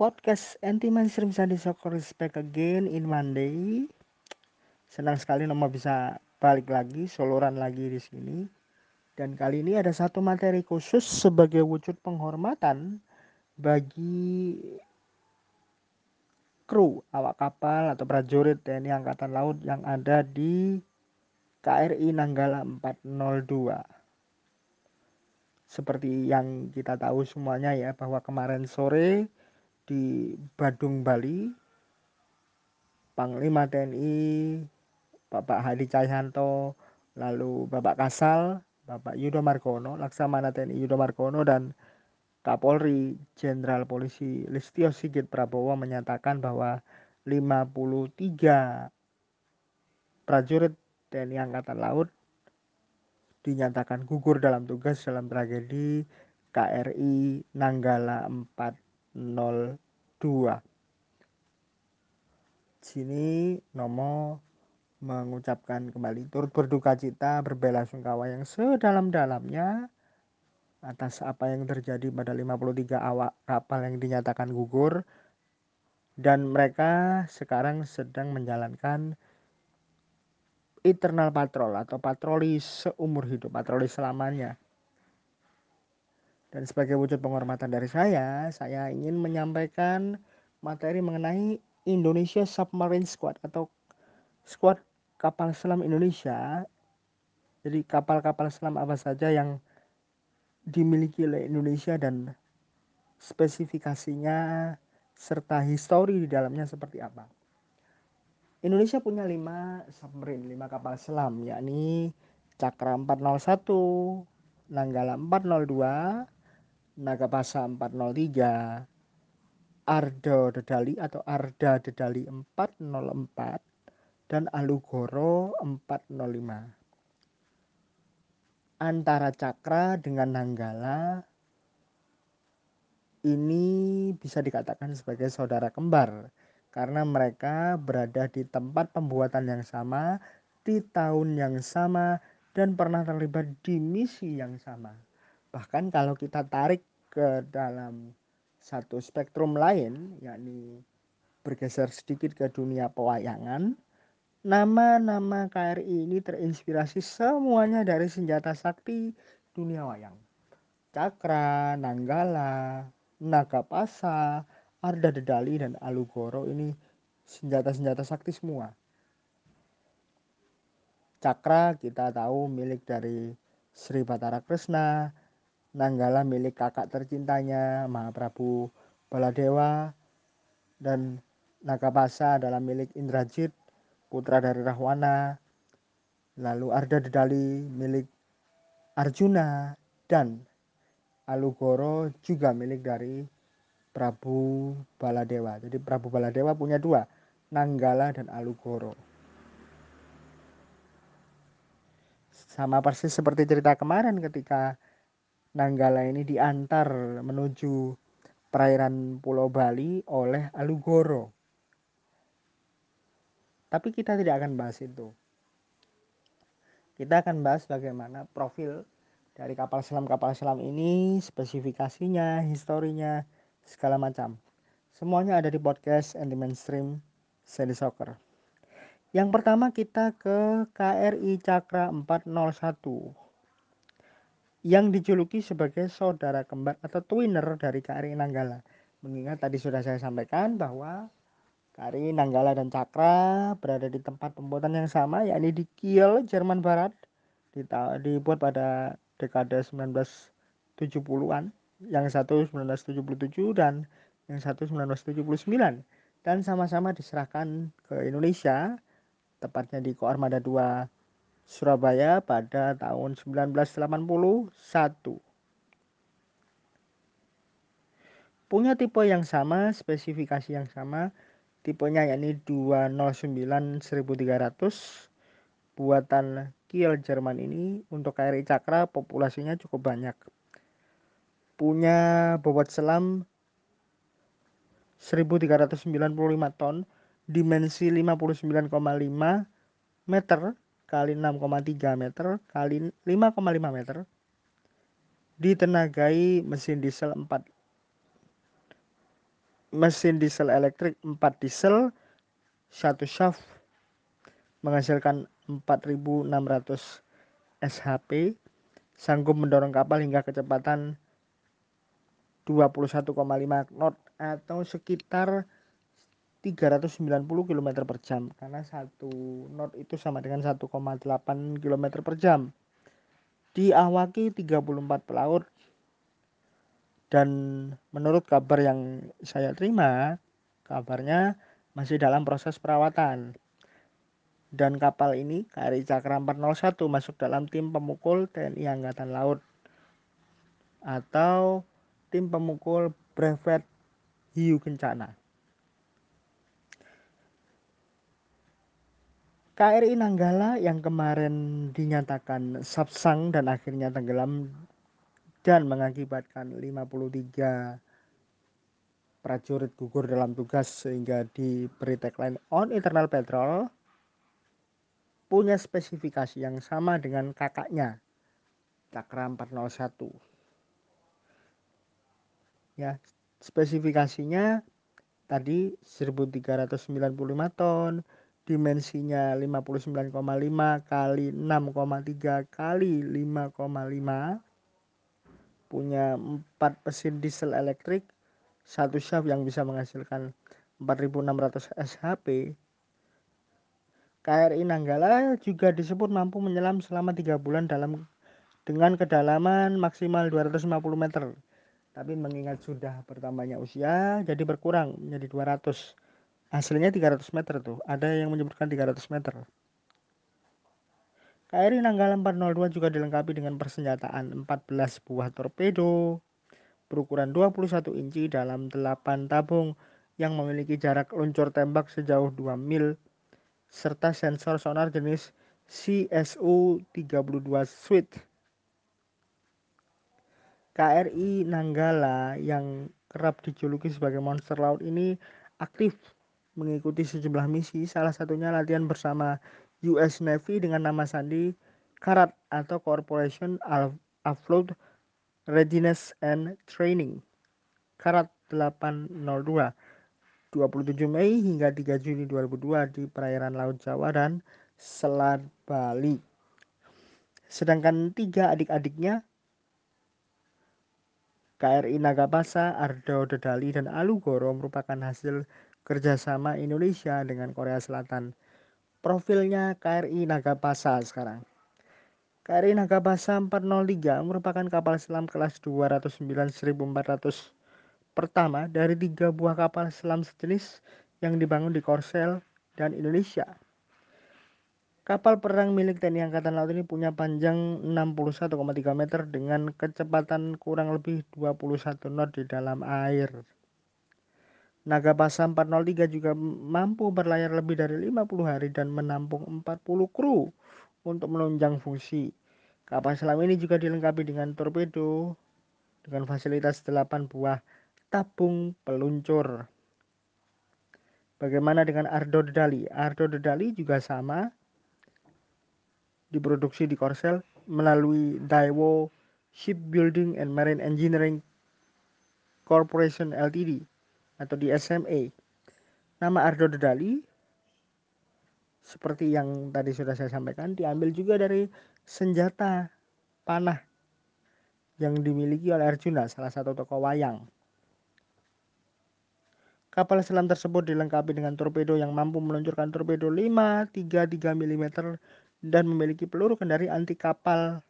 podcast anti mainstream Sunday Soccer back again in Monday. Senang sekali Nomo bisa balik lagi, soloran lagi di sini. Dan kali ini ada satu materi khusus sebagai wujud penghormatan bagi kru awak kapal atau prajurit TNI Angkatan Laut yang ada di KRI Nanggala 402 seperti yang kita tahu semuanya ya bahwa kemarin sore di Badung Bali. Panglima TNI Bapak Hadi Cahyanto lalu Bapak Kasal Bapak Yudo Margono Laksamana TNI Yudo Margono dan Kapolri Jenderal Polisi Listio Sigit Prabowo menyatakan bahwa 53 prajurit TNI Angkatan Laut dinyatakan gugur dalam tugas dalam tragedi KRI Nanggala 402. Sini Nomo mengucapkan kembali turut berduka cita berbela sungkawa yang sedalam-dalamnya atas apa yang terjadi pada 53 awak kapal yang dinyatakan gugur dan mereka sekarang sedang menjalankan eternal patrol atau patroli seumur hidup, patroli selamanya. Dan sebagai wujud penghormatan dari saya, saya ingin menyampaikan materi mengenai Indonesia Submarine Squad atau squad kapal selam Indonesia. Jadi kapal-kapal selam apa saja yang dimiliki oleh Indonesia dan spesifikasinya serta histori di dalamnya seperti apa. Indonesia punya 5 submarine, 5 kapal selam yakni Cakra 401, Nanggala 402, Nagapasa 403, Ardo Dedali atau Arda Dedali 404 dan Alugoro 405. Antara Cakra dengan Nanggala ini bisa dikatakan sebagai saudara kembar karena mereka berada di tempat pembuatan yang sama, di tahun yang sama, dan pernah terlibat di misi yang sama. Bahkan kalau kita tarik ke dalam satu spektrum lain, yakni bergeser sedikit ke dunia pewayangan, nama-nama KRI ini terinspirasi semuanya dari senjata sakti dunia wayang. Cakra, Nanggala, Nagapasa, Arda Dedali dan Alugoro ini senjata-senjata sakti semua. Cakra kita tahu milik dari Sri Batara Krishna, Nanggala milik kakak tercintanya Mahaprabu Baladewa, dan Nagapasa adalah milik Indrajit, putra dari Rahwana. Lalu Arda Dedali milik Arjuna dan Alugoro juga milik dari Prabu Baladewa. Jadi Prabu Baladewa punya dua, Nanggala dan Alugoro. Sama persis seperti cerita kemarin ketika Nanggala ini diantar menuju perairan Pulau Bali oleh Alugoro. Tapi kita tidak akan bahas itu. Kita akan bahas bagaimana profil dari kapal selam-kapal selam ini, spesifikasinya, historinya, segala macam. Semuanya ada di podcast Anti Mainstream Sandy Soccer. Yang pertama kita ke KRI Cakra 401 yang dijuluki sebagai saudara kembar atau twinner dari KRI Nanggala. Mengingat tadi sudah saya sampaikan bahwa KRI Nanggala dan Cakra berada di tempat pembuatan yang sama yakni di Kiel, Jerman Barat dibuat pada dekade 1970-an yang satu 1977 dan yang satu 1979 dan sama-sama diserahkan ke Indonesia tepatnya di Koarmada 2 Surabaya pada tahun 1981. Punya tipe yang sama, spesifikasi yang sama, tipenya yakni 209 1300 buatan Kiel Jerman ini untuk KRI Cakra populasinya cukup banyak punya bobot selam 1395 ton, dimensi 59,5 meter kali 6,3 meter kali 5,5 meter. Ditenagai mesin diesel 4 mesin diesel elektrik 4 diesel, satu shaft menghasilkan 4600 SHP, sanggup mendorong kapal hingga kecepatan 21,5 knot atau sekitar 390 km per jam karena satu knot itu sama dengan 1,8 km per jam. Diawaki 34 pelaut. Dan menurut kabar yang saya terima kabarnya masih dalam proses perawatan. Dan kapal ini KRI Cakra 401 masuk dalam tim pemukul TNI Angkatan Laut. Atau tim pemukul brevet hiu kencana. KRI Nanggala yang kemarin dinyatakan sabsang dan akhirnya tenggelam dan mengakibatkan 53 prajurit gugur dalam tugas sehingga diberi tagline on internal patrol punya spesifikasi yang sama dengan kakaknya Cakra 401 ya spesifikasinya tadi 1395 ton dimensinya 59,5 kali 6,3 kali 5,5 punya 4 mesin diesel elektrik satu shaft yang bisa menghasilkan 4600 SHP KRI Nanggala juga disebut mampu menyelam selama 3 bulan dalam dengan kedalaman maksimal 250 meter. Tapi mengingat sudah bertambahnya usia jadi berkurang menjadi 200 Hasilnya 300 meter tuh. Ada yang menyebutkan 300 meter. KRI Nanggala 402 juga dilengkapi dengan persenjataan 14 buah torpedo berukuran 21 inci dalam 8 tabung yang memiliki jarak luncur tembak sejauh 2 mil serta sensor sonar jenis CSU-32 Suite. KRI Nanggala yang kerap dijuluki sebagai monster laut ini aktif mengikuti sejumlah misi, salah satunya latihan bersama US Navy dengan nama sandi CARAT atau Corporation Afloat Readiness and Training. CARAT 802 27 Mei hingga 3 Juni 2002 di perairan Laut Jawa dan Selat Bali. Sedangkan tiga adik-adiknya KRI Nagapasa, Ardo Dedali, dan Alugoro merupakan hasil kerjasama Indonesia dengan Korea Selatan. Profilnya KRI Nagapasa sekarang. KRI Nagapasa 403 merupakan kapal selam kelas 209 1400 pertama dari tiga buah kapal selam sejenis yang dibangun di Korsel dan Indonesia. Kapal perang milik TNI Angkatan Laut ini punya panjang 61,3 meter dengan kecepatan kurang lebih 21 knot di dalam air. Nagapasa 403 juga mampu berlayar lebih dari 50 hari dan menampung 40 kru untuk menunjang fungsi. Kapal selam ini juga dilengkapi dengan torpedo dengan fasilitas 8 buah tabung peluncur. Bagaimana dengan Ardo Dedali? Ardo Dedali juga sama diproduksi di Korsel melalui Daewoo Shipbuilding and Marine Engineering Corporation Ltd atau di SMA. Nama Ardo Dedali seperti yang tadi sudah saya sampaikan diambil juga dari senjata panah yang dimiliki oleh Arjuna, salah satu tokoh wayang. Kapal selam tersebut dilengkapi dengan torpedo yang mampu meluncurkan torpedo 533 mm dan memiliki peluru kendari anti kapal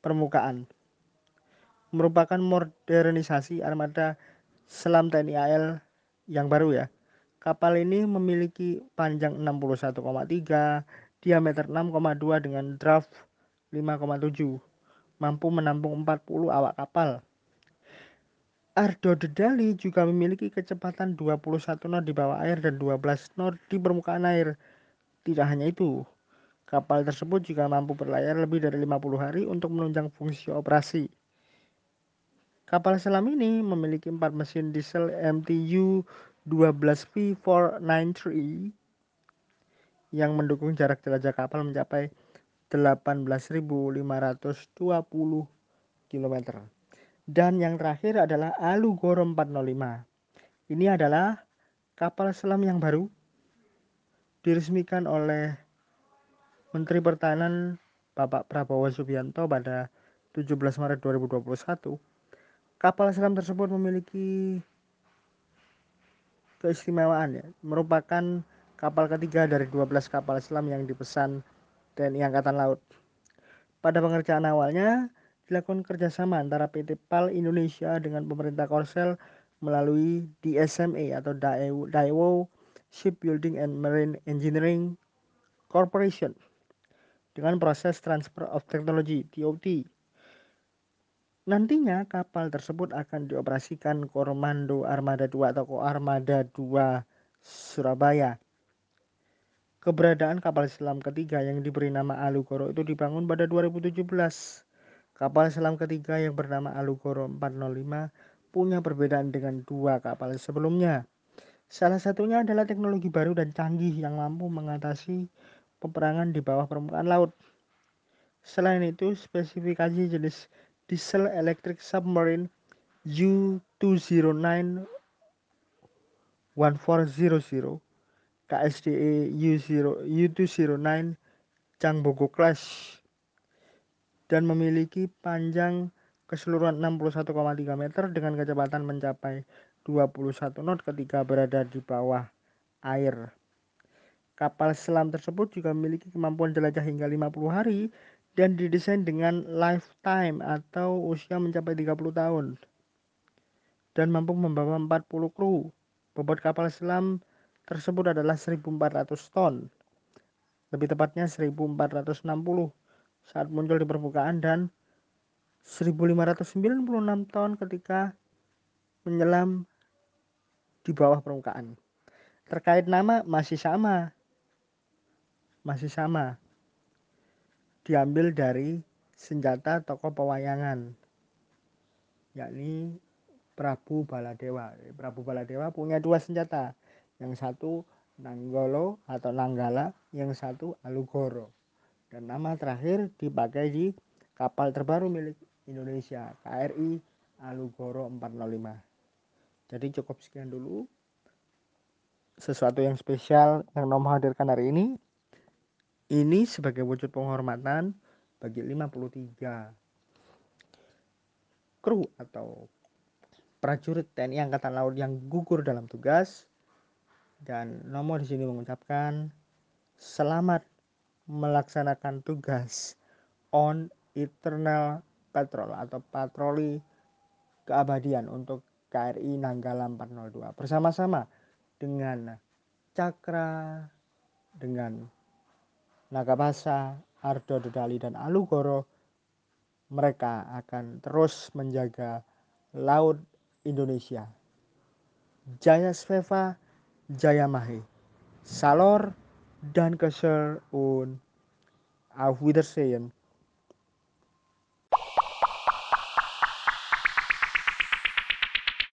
permukaan. Merupakan modernisasi armada selam TNI AL yang baru ya. Kapal ini memiliki panjang 61,3, diameter 6,2 dengan draft 5,7. Mampu menampung 40 awak kapal. Ardo Dedali juga memiliki kecepatan 21 knot di bawah air dan 12 knot di permukaan air. Tidak hanya itu, kapal tersebut juga mampu berlayar lebih dari 50 hari untuk menunjang fungsi operasi. Kapal selam ini memiliki empat mesin diesel MTU 12V493 yang mendukung jarak jelajah kapal mencapai 18.520 km. Dan yang terakhir adalah Alugoro 405. Ini adalah kapal selam yang baru diresmikan oleh Menteri Pertahanan Bapak Prabowo Subianto pada 17 Maret 2021. Kapal selam tersebut memiliki keistimewaan ya, merupakan kapal ketiga dari 12 kapal selam yang dipesan TNI Angkatan Laut. Pada pengerjaan awalnya, dilakukan kerjasama antara PT PAL Indonesia dengan pemerintah Korsel melalui DSMA atau Daewoo Shipbuilding and Marine Engineering Corporation dengan proses Transfer of Technology TOT. Nantinya kapal tersebut akan dioperasikan Komando Armada 2 atau Armada 2 Surabaya. Keberadaan kapal selam ketiga yang diberi nama Alugoro itu dibangun pada 2017. Kapal selam ketiga yang bernama Alugoro 405 punya perbedaan dengan dua kapal sebelumnya. Salah satunya adalah teknologi baru dan canggih yang mampu mengatasi peperangan di bawah permukaan laut. Selain itu, spesifikasi jenis diesel electric submarine U209 1400 KSDE U0, U209 Changbogo class dan memiliki panjang keseluruhan 61,3 meter dengan kecepatan mencapai 21 knot ketika berada di bawah air. Kapal selam tersebut juga memiliki kemampuan jelajah hingga 50 hari dan didesain dengan lifetime atau usia mencapai 30 tahun dan mampu membawa 40 kru. Bobot kapal selam tersebut adalah 1400 ton. Lebih tepatnya 1460 saat muncul di permukaan dan 1596 ton ketika menyelam di bawah permukaan. Terkait nama masih sama. Masih sama. Diambil dari senjata tokoh pewayangan. Yakni Prabu Baladewa. Prabu Baladewa punya dua senjata. Yang satu Nanggolo atau Nanggala, yang satu Alugoro. Dan nama terakhir dipakai di kapal terbaru milik Indonesia KRI Alugoro 405 jadi cukup sekian dulu sesuatu yang spesial yang Nom hadirkan hari ini ini sebagai wujud penghormatan bagi 53 kru atau prajurit TNI Angkatan Laut yang gugur dalam tugas. Dan nomor di sini mengucapkan selamat melaksanakan tugas on eternal patrol atau patroli keabadian untuk KRI Nanggala 402 bersama-sama dengan Cakra, dengan Nagabasa, Ardo Dedali dan Alugoro mereka akan terus menjaga laut Indonesia. Jaya Sveva, Jaya Mahe, Salor, dan Keser und auf Wiedersehen.